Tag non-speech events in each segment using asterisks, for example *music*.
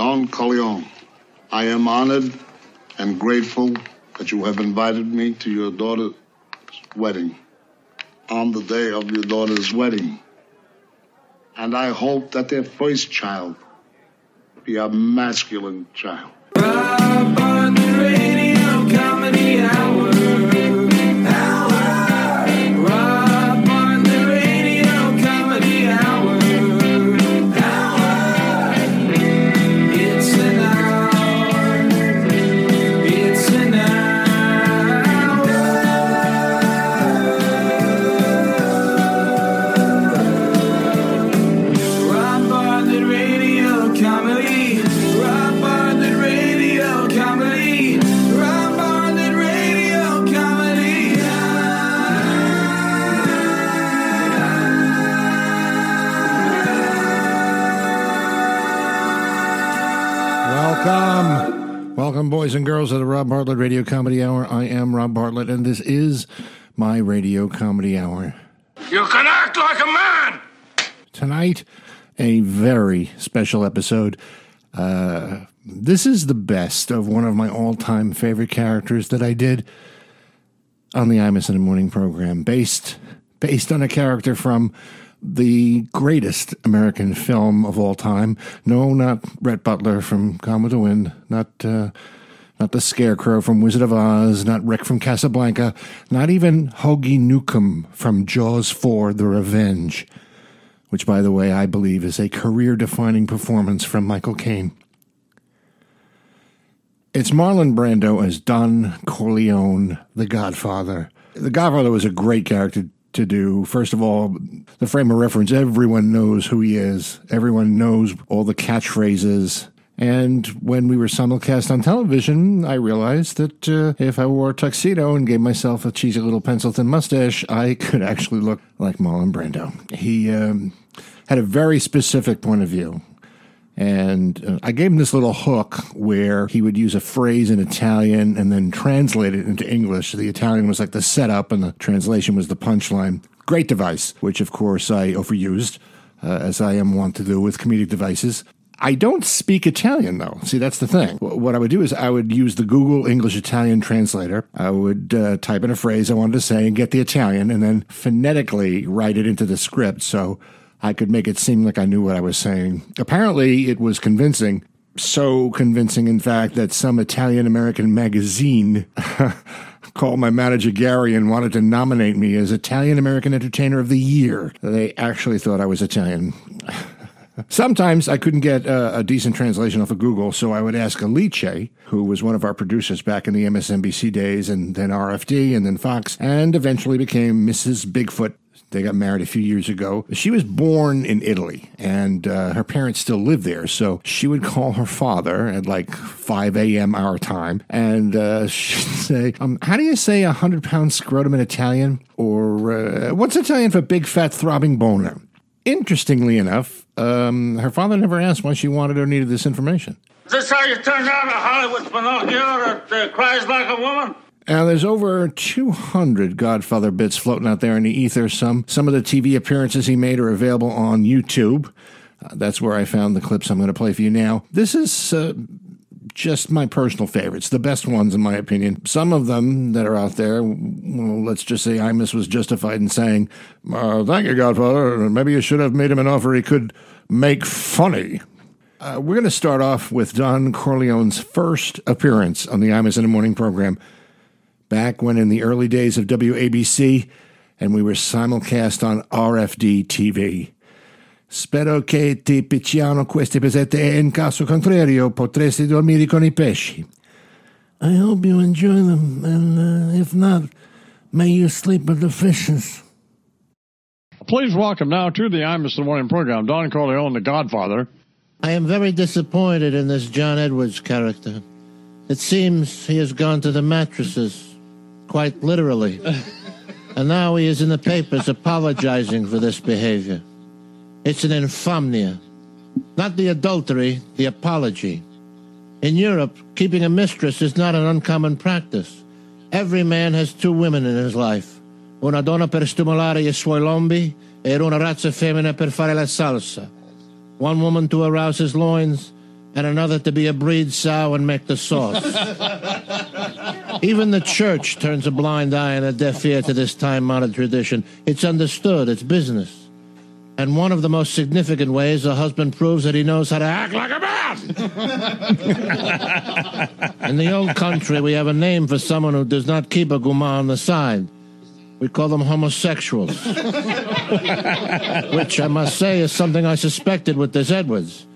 Corleone. I am honored and grateful that you have invited me to your daughter's wedding on the day of your daughter's wedding. And I hope that their first child be a masculine child. And girls, of the Rob Bartlett Radio Comedy Hour. I am Rob Bartlett, and this is my Radio Comedy Hour. You can act like a man. Tonight, a very special episode. Uh, this is the best of one of my all time favorite characters that I did on the Imus in the Morning program, based, based on a character from the greatest American film of all time. No, not Rhett Butler from the Wind, not uh, not the Scarecrow from Wizard of Oz, not Rick from Casablanca, not even Hoagie Newcomb from Jaws 4: The Revenge, which, by the way, I believe is a career-defining performance from Michael Caine. It's Marlon Brando as Don Corleone, the Godfather. The Godfather was a great character to do. First of all, the frame of reference, everyone knows who he is. Everyone knows all the catchphrases. And when we were simulcast on television, I realized that uh, if I wore a tuxedo and gave myself a cheesy little pencil thin mustache, I *laughs* could actually look like Marlon Brando. He um, had a very specific point of view. And uh, I gave him this little hook where he would use a phrase in Italian and then translate it into English. The Italian was like the setup and the translation was the punchline. Great device, which of course I overused, uh, as I am wont to do with comedic devices. I don't speak Italian though. See, that's the thing. What I would do is I would use the Google English Italian translator. I would uh, type in a phrase I wanted to say and get the Italian and then phonetically write it into the script so I could make it seem like I knew what I was saying. Apparently, it was convincing. So convincing, in fact, that some Italian American magazine *laughs* called my manager Gary and wanted to nominate me as Italian American Entertainer of the Year. They actually thought I was Italian. *laughs* Sometimes I couldn't get uh, a decent translation off of Google, so I would ask Alice, who was one of our producers back in the MSNBC days, and then RFD, and then Fox, and eventually became Mrs. Bigfoot. They got married a few years ago. She was born in Italy, and uh, her parents still live there. So she would call her father at like 5 a.m. our time, and uh, *laughs* she'd say, um, How do you say a 100 pound scrotum in Italian? Or uh, what's Italian for big, fat, throbbing boner? Interestingly enough, um, her father never asked why she wanted or needed this information. Is this how you turn down a Hollywood Pinocchio that uh, cries like a woman? Now, there's over 200 Godfather bits floating out there in the ether. Some some of the TV appearances he made are available on YouTube. Uh, that's where I found the clips I'm going to play for you now. This is uh, just my personal favorites, the best ones in my opinion. Some of them that are out there, well, let's just say Imus was justified in saying, uh, "Thank you, Godfather. Maybe you should have made him an offer he could make funny." Uh, we're going to start off with Don Corleone's first appearance on the Imus in the Morning program back when in the early days of WABC, and we were simulcast on RFD TV. Spero che ti piacciono queste pesette e in caso contrario potresti dormire con i pesci. I hope you enjoy them, and uh, if not, may you sleep with the fishes. Please welcome now to the Imus in the Morning program, Don Corleone, the Godfather. I am very disappointed in this John Edwards character. It seems he has gone to the mattresses, quite literally. *laughs* and now he is in the papers apologizing for this behavior. It's an infamia. Not the adultery, the apology. In Europe, keeping a mistress is not an uncommon practice. Every man has two women in his life. Una donna per stimolare i suoi lombi e una razza femmina per fare la salsa. One woman to arouse his loins and another to be a breed sow and make the sauce. *laughs* Even the church turns a blind eye and a deaf ear to this time honored tradition. It's understood, it's business. And one of the most significant ways a husband proves that he knows how to act like a man. *laughs* In the old country, we have a name for someone who does not keep a guma on the side. We call them homosexuals. *laughs* Which I must say is something I suspected with this Edwards.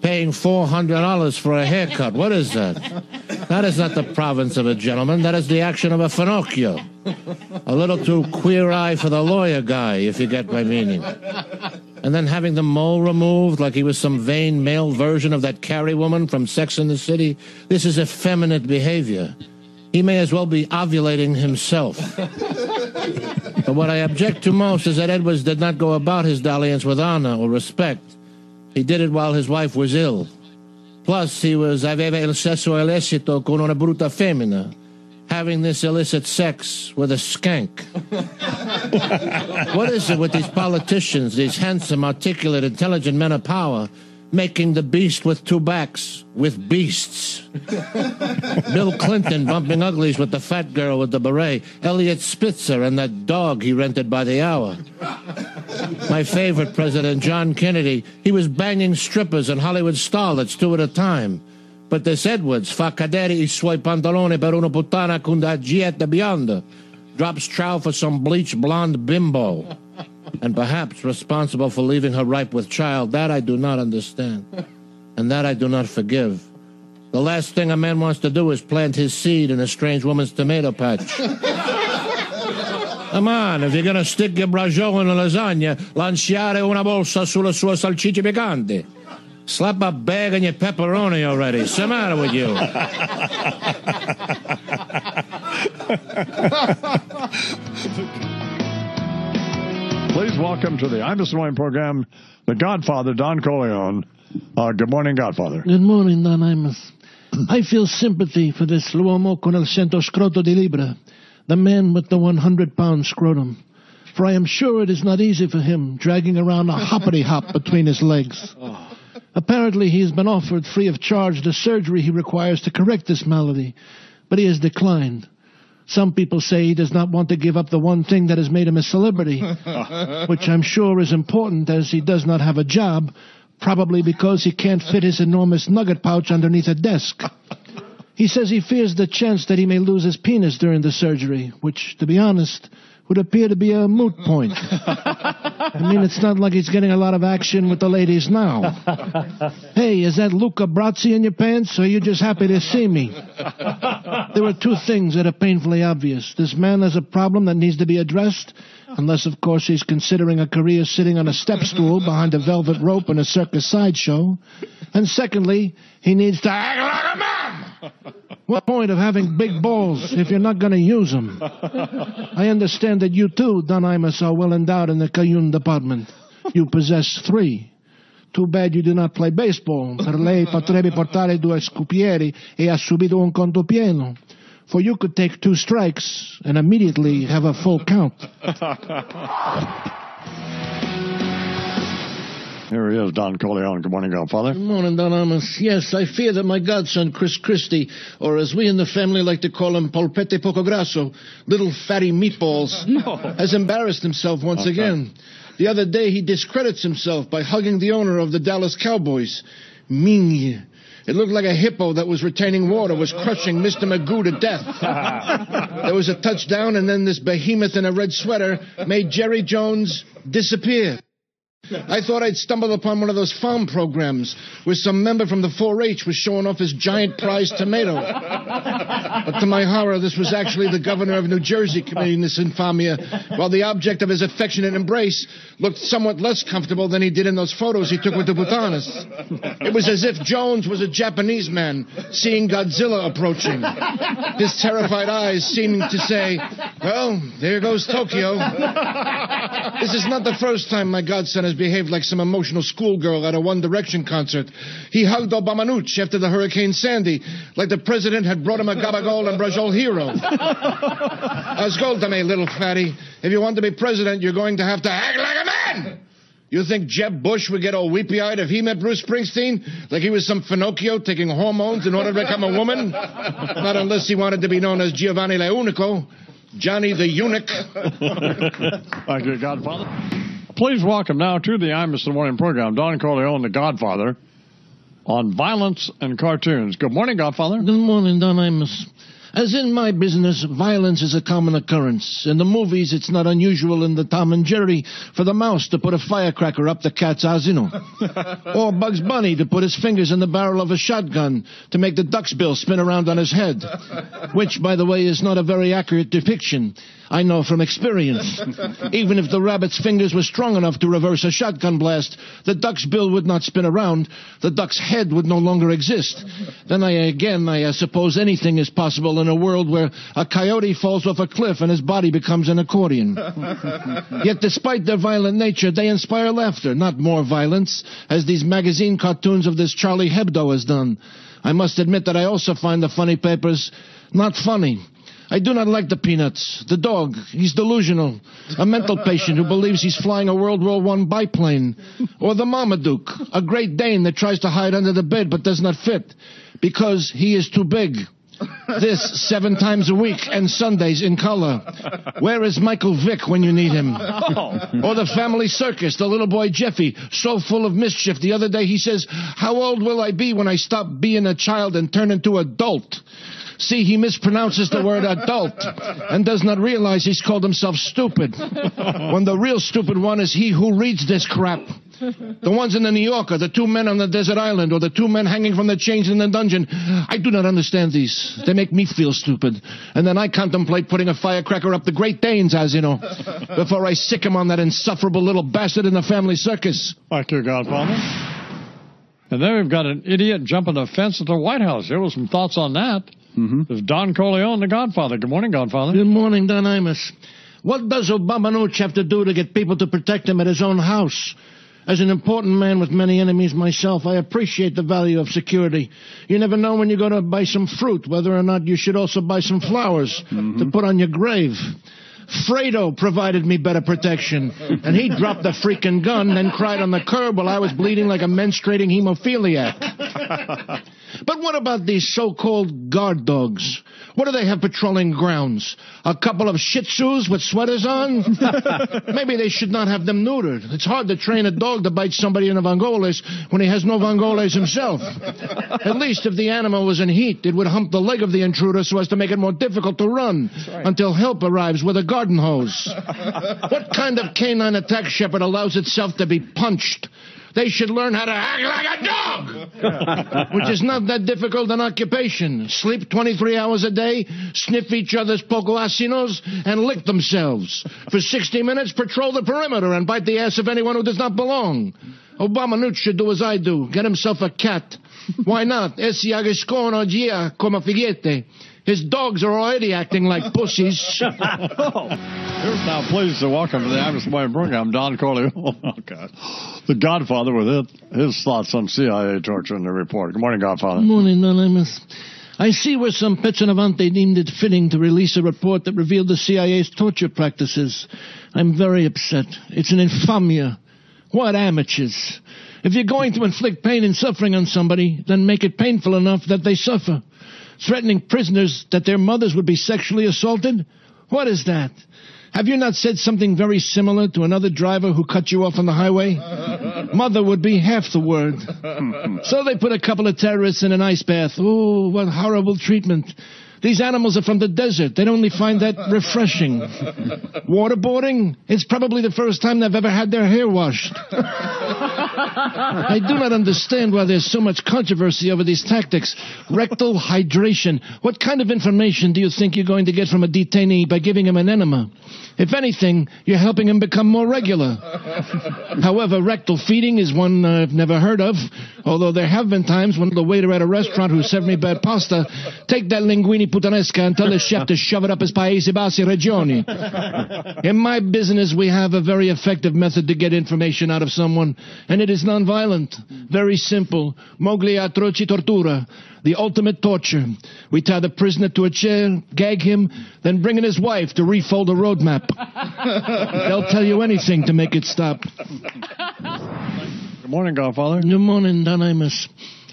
Paying $400 for a haircut. What is that? That is not the province of a gentleman. That is the action of a Finocchio. A little too queer eye for the lawyer guy, if you get my meaning. And then having the mole removed like he was some vain male version of that Carrie woman from Sex in the City. This is effeminate behavior. He may as well be ovulating himself. But what I object to most is that Edwards did not go about his dalliance with honor or respect. He did it while his wife was ill. Plus, he was aveva il sesso illecito con una brutta femmina, having this illicit sex with a skank. *laughs* what is it with these politicians, these handsome, articulate, intelligent men of power, making the beast with two backs with beasts? *laughs* Bill Clinton bumping uglies with the fat girl with the beret, Eliot Spitzer and that dog he rented by the hour. My favorite president, John Kennedy, he was banging strippers and Hollywood starlets two at a time. But this Edwards fa cadere i suoi pantaloni per una puttana con da gietta bionda, drops trow for some bleached blonde bimbo, and perhaps responsible for leaving her ripe with child. That I do not understand, *laughs* and that I do not forgive. The last thing a man wants to do is plant his seed in a strange woman's tomato patch. *laughs* Come on, if you're gonna stick your braciole in a lasagna, lanciare una bolsa sulla sua salsicce piccanti. Slap a bag on your pepperoni already. What's the matter with you? *laughs* Please welcome to the Wine program, the Godfather, Don Corleone. Uh, good morning, Godfather. Good morning, Don Imus. I feel sympathy for this l'uomo con il cento scroto di libra, the man with the 100 pound scrotum. For I am sure it is not easy for him dragging around a hoppity hop between his legs. Apparently, he has been offered free of charge the surgery he requires to correct this malady, but he has declined. Some people say he does not want to give up the one thing that has made him a celebrity, *laughs* which I'm sure is important as he does not have a job, probably because he can't fit his enormous nugget pouch underneath a desk. He says he fears the chance that he may lose his penis during the surgery, which, to be honest, would appear to be a moot point. *laughs* I mean, it's not like he's getting a lot of action with the ladies now. Hey, is that Luca Brasi in your pants, or are you just happy to see me? There are two things that are painfully obvious. This man has a problem that needs to be addressed, unless, of course, he's considering a career sitting on a step stool behind a velvet rope in a circus sideshow. And secondly, he needs to act like a man. What point of having big balls if you're not going to use them? I understand that you too, Don Imus, are well endowed in the Cayenne department. You possess three. Too bad you do not play baseball. Per lei potrebbe portare due scupieri e ha subito un conto pieno. For you could take two strikes and immediately have a full count. Here he is, Don Corleone. Good morning, Godfather. Good morning, Don Imus. Yes, I fear that my godson, Chris Christie, or as we in the family like to call him, Polpette Poco Grasso, little fatty meatballs, has embarrassed himself once again. The other day, he discredits himself by hugging the owner of the Dallas Cowboys, Ming. It looked like a hippo that was retaining water was crushing Mr. Magoo to death. *laughs* there was a touchdown, and then this behemoth in a red sweater made Jerry Jones disappear. I thought I'd stumbled upon one of those farm programs where some member from the 4-H was showing off his giant prize tomato. But to my horror, this was actually the governor of New Jersey committing this infamia, while the object of his affectionate embrace looked somewhat less comfortable than he did in those photos he took with the Bhutanis. It was as if Jones was a Japanese man seeing Godzilla approaching. His terrified eyes seeming to say, Well, there goes Tokyo. This is not the first time my godson has behaved like some emotional schoolgirl at a One Direction concert. He hugged Obamanuch after the Hurricane Sandy, like the president had brought him a Gabagol and Brajol hero. Ascolta me, little fatty. If you want to be president, you're going to have to act like a man. You think Jeb Bush would get all weepy eyed if he met Bruce Springsteen? Like he was some Finocchio taking hormones in order to become a woman? Not unless he wanted to be known as Giovanni Leunico, Johnny the Eunuch. *laughs* Thank you, Godfather. Please welcome now to the I'm Mr. Morning program, Don Corleone, the Godfather, on violence and cartoons. Good morning, Godfather. Good morning, Don Imus. As in my business, violence is a common occurrence. In the movies, it's not unusual in the Tom and Jerry for the mouse to put a firecracker up the cat's asino. *laughs* or Bugs Bunny to put his fingers in the barrel of a shotgun to make the duck's bill spin around on his head. *laughs* Which, by the way, is not a very accurate depiction. I know from experience. *laughs* Even if the rabbit's fingers were strong enough to reverse a shotgun blast, the duck's bill would not spin around. The duck's head would no longer exist. Then I again, I suppose anything is possible in a world where a coyote falls off a cliff and his body becomes an accordion. *laughs* Yet despite their violent nature, they inspire laughter, not more violence, as these magazine cartoons of this Charlie Hebdo has done. I must admit that I also find the funny papers not funny. I do not like the Peanuts. The dog, he's delusional. A mental patient who believes he's flying a World War I biplane. Or the Marmaduke, a Great Dane that tries to hide under the bed but does not fit because he is too big. This seven times a week and Sundays in color. Where is Michael Vick when you need him? Oh. Or the family circus, the little boy Jeffy, so full of mischief. The other day he says, How old will I be when I stop being a child and turn into adult? See, he mispronounces the word adult and does not realize he's called himself stupid. When the real stupid one is he who reads this crap. The ones in the New Yorker, the two men on the desert island, or the two men hanging from the chains in the dungeon. I do not understand these. They make me feel stupid. And then I contemplate putting a firecracker up the Great Danes, as you know, before I sick him on that insufferable little bastard in the family circus. Thank your Godfather. And then we've got an idiot jumping a fence at the White House. Here were some thoughts on that. Mm-hmm. There's Don Corleone, the Godfather. Good morning, Godfather. Good morning, Don Imus. What does Obama Nooch have to do to get people to protect him at his own house? As an important man with many enemies myself, I appreciate the value of security. You never know when you're going to buy some fruit, whether or not you should also buy some flowers mm-hmm. to put on your grave. Fredo provided me better protection, and he dropped the freaking gun and cried on the curb while I was bleeding like a menstruating hemophiliac. *laughs* But what about these so-called guard dogs? What do they have patrolling grounds? A couple of shih tzus with sweaters on? *laughs* Maybe they should not have them neutered. It's hard to train a dog to bite somebody in a Vangoles when he has no Vangoles himself. At least if the animal was in heat, it would hump the leg of the intruder so as to make it more difficult to run until help arrives with a garden hose. *laughs* what kind of canine attack shepherd allows itself to be punched? They should learn how to act like a dog, *laughs* which is not that difficult an occupation. Sleep 23 hours a day, sniff each other's poco asinos, and lick themselves. For 60 minutes, patrol the perimeter and bite the ass of anyone who does not belong. Obama Nooch should do as I do, get himself a cat. Why not? Essi agiscono gia come figette. His dogs are already acting like pussies. *laughs* Oh. Here's now pleased to welcome to the Imus Morning program, Don Corleone. *laughs* Oh, God. The Godfather with it, his thoughts on CIA torture in the report. Good morning, Godfather. Morning, Don Imus. I see where some Petronavante deemed it fitting to release a report that revealed the CIA's torture practices. I'm very upset. It's an infamia. What amateurs? If you're going to inflict pain and suffering on somebody, then make it painful enough that they suffer. Threatening prisoners that their mothers would be sexually assaulted? What is that? Have you not said something very similar to another driver who cut you off on the highway? *laughs* Mother would be half the word. so they put a couple of terrorists in an ice bath. Oh, what horrible treatment. These animals are from the desert. They'd only find that refreshing. *laughs* Waterboarding? It's probably the first time they've ever had their hair washed. *laughs* I do not understand why there's so much controversy over these tactics. Rectal hydration. What kind of information do you think you're going to get from a detainee by giving him an enema? If anything, you're helping him become more regular. However, rectal feeding is one I've never heard of, although there have been times when the waiter at a restaurant who served me bad pasta take that linguine puttanesca and tell the chef to shove it up his paesi bassi regioni. In my business, we have a very effective method to get information out of someone, and it is is non-violent. Very simple. Mogli atroci tortura. The ultimate torture. We tie the prisoner to a chair, gag him, then bring in his wife to refold a roadmap. *laughs* They'll tell you anything to make it stop. Good morning, Godfather. Good morning, Don Imus.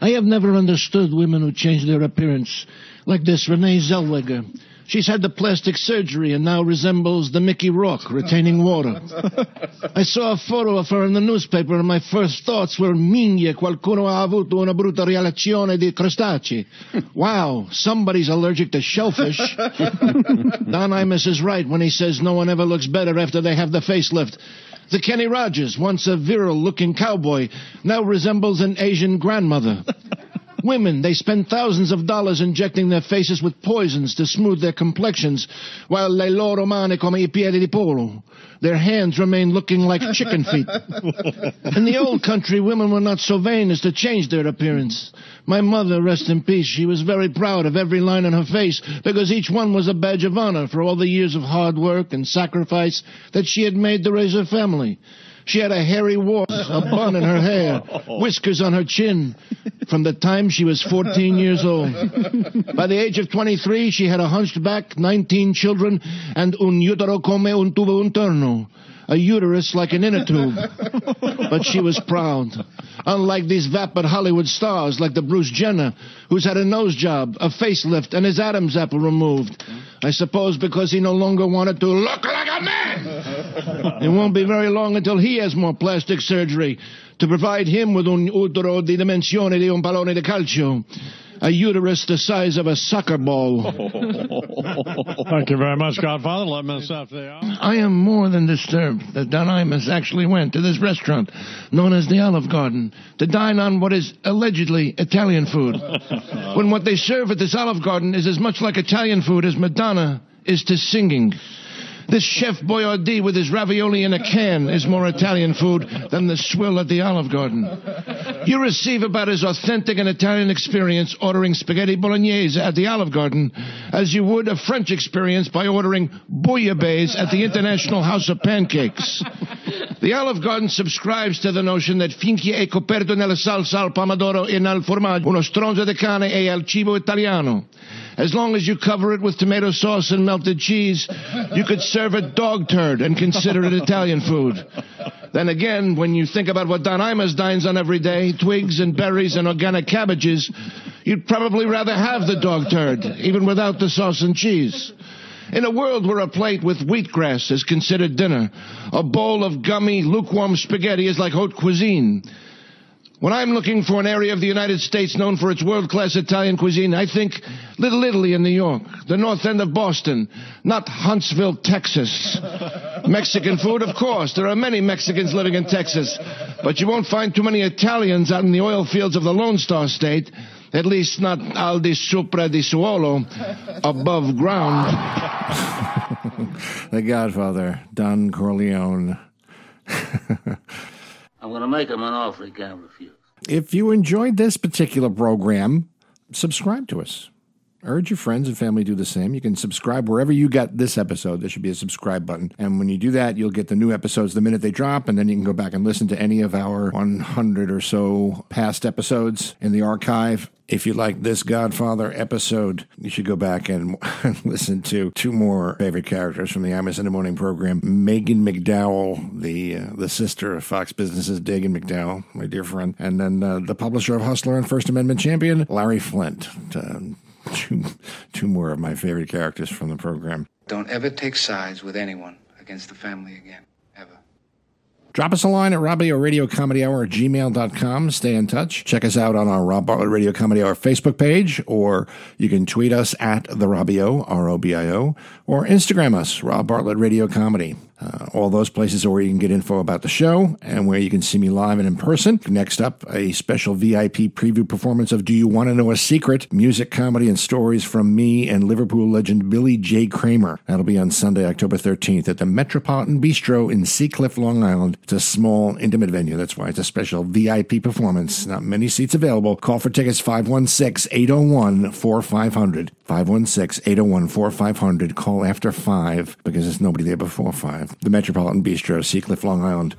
I have never understood women who change their appearance, like this Renee Zellweger. She's had the plastic surgery and now resembles the Mickey Rourke retaining water. *laughs* I saw a photo of her in the newspaper and my first thoughts were Migna, qualcuno ha avuto una brutta reazione di crostacei. *laughs* Wow, somebody's allergic to shellfish. *laughs* Don Imus is right when he says no one ever looks better after they have the facelift. The Kenny Rogers, once a virile looking cowboy, now resembles an Asian grandmother. Women, they spend thousands of dollars injecting their faces with poisons to smooth their complexions, while le loro mani come i piedi di polo. Their hands remain looking like *laughs* chicken feet. In the old country, women were not so vain as to change their appearance. My mother, rest in peace, she was very proud of every line on her face because each one was a badge of honor for all the years of hard work and sacrifice that she had made to raise her family. She had a hairy wart, a bun in her hair, *laughs* whiskers on her chin, from the time she was 14 years old. By the age of 23, she had a hunched back, 19 children, and un utero come un tubo interno, a uterus like an inner tube. *laughs* But she was proud. Unlike these vapid Hollywood stars like the Bruce Jenner, who's had a nose job, a facelift, and his Adam's apple removed. I suppose because he no longer wanted to look like a man. It won't be very long until he has more plastic surgery to provide him with un utero di dimensione di un pallone di calcio. A uterus the size of a soccer ball. *laughs* Thank you very much, Godfather. 11 minutes after the hour. I am more than disturbed that Don Imus actually went to this restaurant known as the Olive Garden to dine on what is allegedly Italian food. when what they serve at this Olive Garden is as much like Italian food as Madonna is to singing. This Chef Boyardee with his ravioli in a can is more Italian food than the swill at the Olive Garden. You receive about as authentic an Italian experience ordering spaghetti bolognese at the Olive Garden as you would a French experience by ordering bouillabaisse at the International House of Pancakes. The Olive Garden subscribes to the notion that finché è coperto nella salsa al pomodoro e nel formaggio, uno stronzo di cane è al cibo italiano. As long as you cover it with tomato sauce and melted cheese, you could serve a dog turd and consider it Italian food. Then again, when you think about what Don Imus dines on every day, twigs and berries and organic cabbages, you'd probably rather have the dog turd, even without the sauce and cheese. In a world where a plate with wheatgrass is considered dinner, a bowl of gummy, lukewarm spaghetti is like haute cuisine. When I'm looking for an area of the United States known for its world-class Italian cuisine, I think Little Italy in New York, the north end of Boston, not Huntsville, Texas. *laughs* Mexican food, of course. There are many Mexicans living in Texas, but you won't find too many Italians out in the oil fields of the Lone Star State. At least not al di sopra di suolo, above ground. *laughs* The Godfather, Don Corleone. *laughs* Going to make him an offer he can't refuse. If you enjoyed this particular program, subscribe to us. Urge your friends and family to do the same. You can subscribe wherever you got this episode. There should be a subscribe button. And when you do that, you'll get the new episodes the minute they drop, and then you can go back and listen to any of our 100 or so past episodes in the archive. If you like this Godfather episode, you should go back and *laughs* listen to two more favorite characters from the in the Morning program. Megan McDowell, the uh, the sister of Fox Business's Dagen McDowell, my dear friend, and then uh, the publisher of Hustler and First Amendment champion, Larry Flynt. Uh, *laughs* two, two more of my favorite characters from the program. Don't ever take sides with anyone against the family again. Ever. Drop us a line at Robbio Radio Comedy Hour at gmail.com. Stay in touch. Check us out on our Rob Bartlett Radio Comedy Hour Facebook page, or you can tweet us at the Robbio, R O B I O, or Instagram us, Rob Bartlett Radio Comedy. Uh, all those places are where you can get info about the show and where you can see me live and in person. Next up, a special VIP preview performance of Do You Want to Know a Secret? Music, comedy, and stories from me and Liverpool legend Billy J. Kramer. That'll be on Sunday, October 13th at the Metropolitan Bistro in Seacliff, Long Island. It's a small, intimate venue. That's why it's a special VIP performance. Not many seats available. Call for tickets 516 801 4500. 516 801 4500. Call after 5 because there's nobody there before 5. the Metropolitan Bistro, Seacliff, Long Island.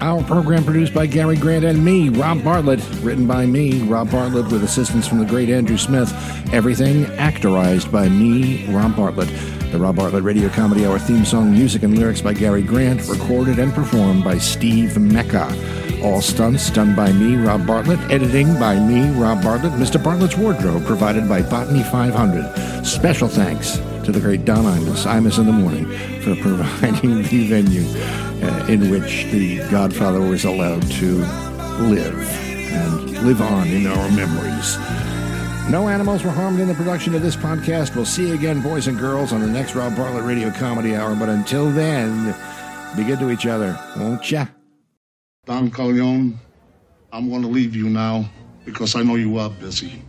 Our program produced by Gary Grant and me, Rob Bartlett. Written by me, Rob Bartlett, with assistance from the great Andrew Smith. Everything actorized by me, Rob Bartlett. The Rob Bartlett Radio Comedy Hour theme song, music and lyrics by Gary Grant, recorded and performed by Steve Mecca. All stunts done by me, Rob Bartlett. Editing by me, Rob Bartlett. Mr. Bartlett's wardrobe provided by Botany 500. Special thanks to the great Don Imus, Imus in the Morning, for providing *laughs* the venue uh, in which the Godfather was allowed to live and live on in our memories. No animals were harmed in the production of this podcast. We'll see you again, boys and girls, on the next Rob Bartlett Radio Comedy Hour. But until then, be good to each other, won't ya? Don Corleone, I'm going to leave you now because I know you are busy.